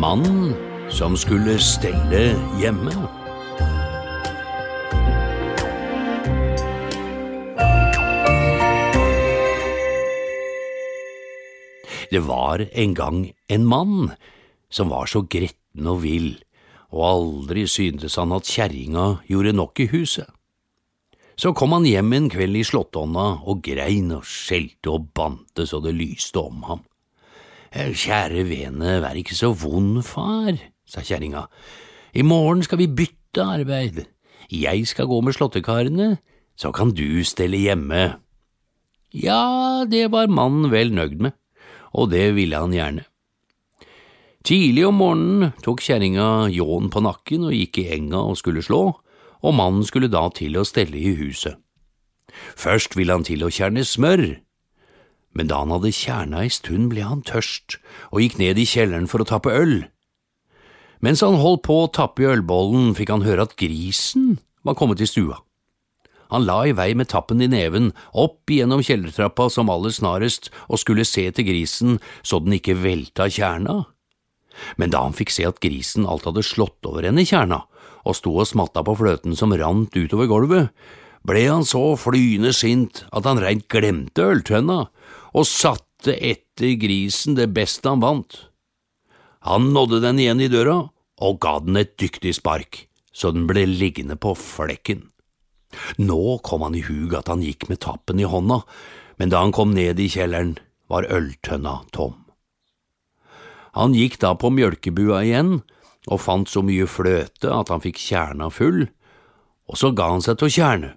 Mannen som skulle stelle hjemme. Det var en gang en mann som var så gretten og vill, og aldri syntes han at kjerringa gjorde nok i huset. Så kom han hjem en kveld i slåttonna og grein og skjelte og bante så det lyste om ham. «Eh, Kjære vene, vær ikke så vond, far, sa kjerringa. I morgen skal vi bytte arbeid. Jeg skal gå med slåttekarene, så kan du stelle hjemme. Ja, det var mannen vel nøgd med, og det ville han gjerne. Tidlig om morgenen tok kjerringa ljåen på nakken og gikk i enga og skulle slå, og mannen skulle da til å stelle i huset. Først ville han til å kjerne smør, men da han hadde kjerna ei stund ble han tørst og gikk ned i kjelleren for å tappe øl. Mens han holdt på å tappe i ølbollen, fikk han høre at grisen var kommet i stua. Han la i vei med tappen i neven, opp igjennom kjellertrappa som aller snarest, og skulle se til grisen så den ikke velta kjerna. Men da han fikk se at grisen alt hadde slått over henne i kjerna, og sto og smatta på fløten som rant utover gulvet, ble han så flyende sint at han reint glemte øltønna og satte etter grisen det beste han vant. Han nådde den igjen i døra og ga den et dyktig spark, så den ble liggende på flekken. Nå kom han i hug at han gikk med tappen i hånda, men da han kom ned i kjelleren, var øltønna tom. Han gikk da på mjølkebua igjen og fant så mye fløte at han fikk kjerna full, og så ga han seg til å kjerne,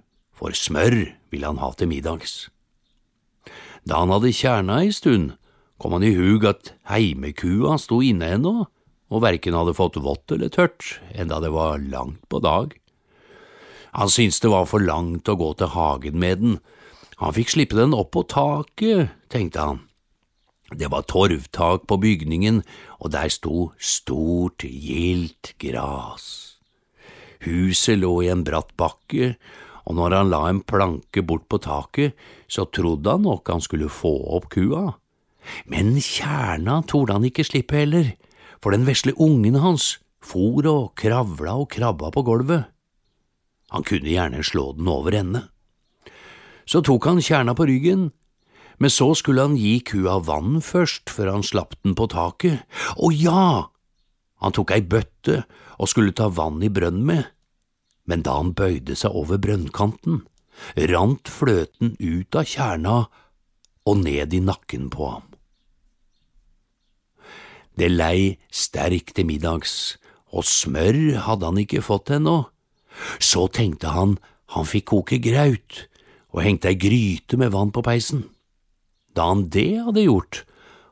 for smør ville han ha til middags. Da han hadde kjerna ei stund, kom han i hug at heimekua sto inne ennå, og verken hadde fått vått eller tørt, enda det var langt på dag. Han syntes det var for langt å gå til hagen med den, han fikk slippe den opp på taket, tenkte han. Det var torvtak på bygningen, og der sto stort, gildt gras. Huset lå i en bratt bakke, og når han la en planke bort på taket, så trodde han nok han skulle få opp kua. Men kjerna torde han ikke slippe heller, for den vesle ungen hans for og kravla og krabba på gulvet. Han kunne gjerne slå den over ende. Så tok han kjerna på ryggen, men så skulle han gi kua vann først før han slapp den på taket. Å ja! Han tok ei bøtte og skulle ta vann i brønnen med, men da han bøyde seg over brønnkanten, rant fløten ut av kjerna og ned i nakken på ham. Det lei sterkt til middags, og smør hadde han ikke fått ennå. Så tenkte han han fikk koke graut, og hengte ei gryte med vann på peisen. Da han det hadde gjort,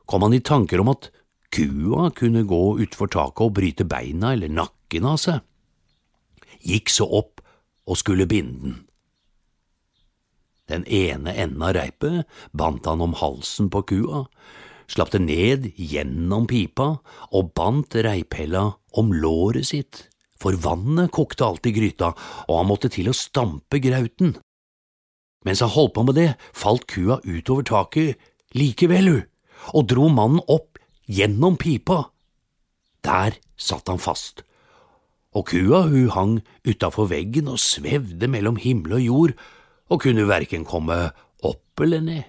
kom han i tanker om at kua kunne gå utfor taket og bryte beina eller nakken av seg. Gikk så opp og skulle binde den. Den ene enden av reipet bandt han om halsen på kua, slapp det ned gjennom pipa og bandt reiphella om låret sitt, for vannet kokte alt i gryta, og han måtte til å stampe grauten. Mens han holdt på med det, falt kua utover taket likevel, hun, og dro mannen opp gjennom pipa. Der satt han fast, og kua hun hang utafor veggen og svevde mellom himmel og jord og kunne verken komme opp eller ned.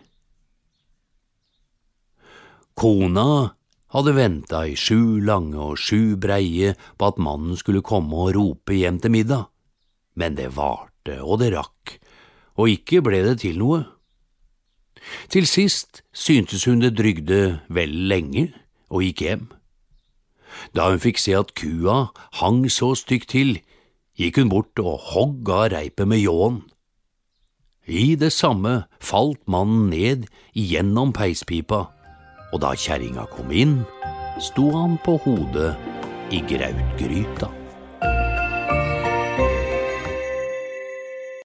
Kona hadde venta i sju lange og sju breie på at mannen skulle komme og rope hjem til middag, men det varte og det rakk, og ikke ble det til noe. Til sist syntes hun det drygde vel lenge, og gikk hjem. Da hun fikk se at kua hang så stygt til, gikk hun bort og hogg av reipet med ljåen. I det samme falt mannen ned gjennom peispipa, og da kjerringa kom inn, sto han på hodet i grautgryta.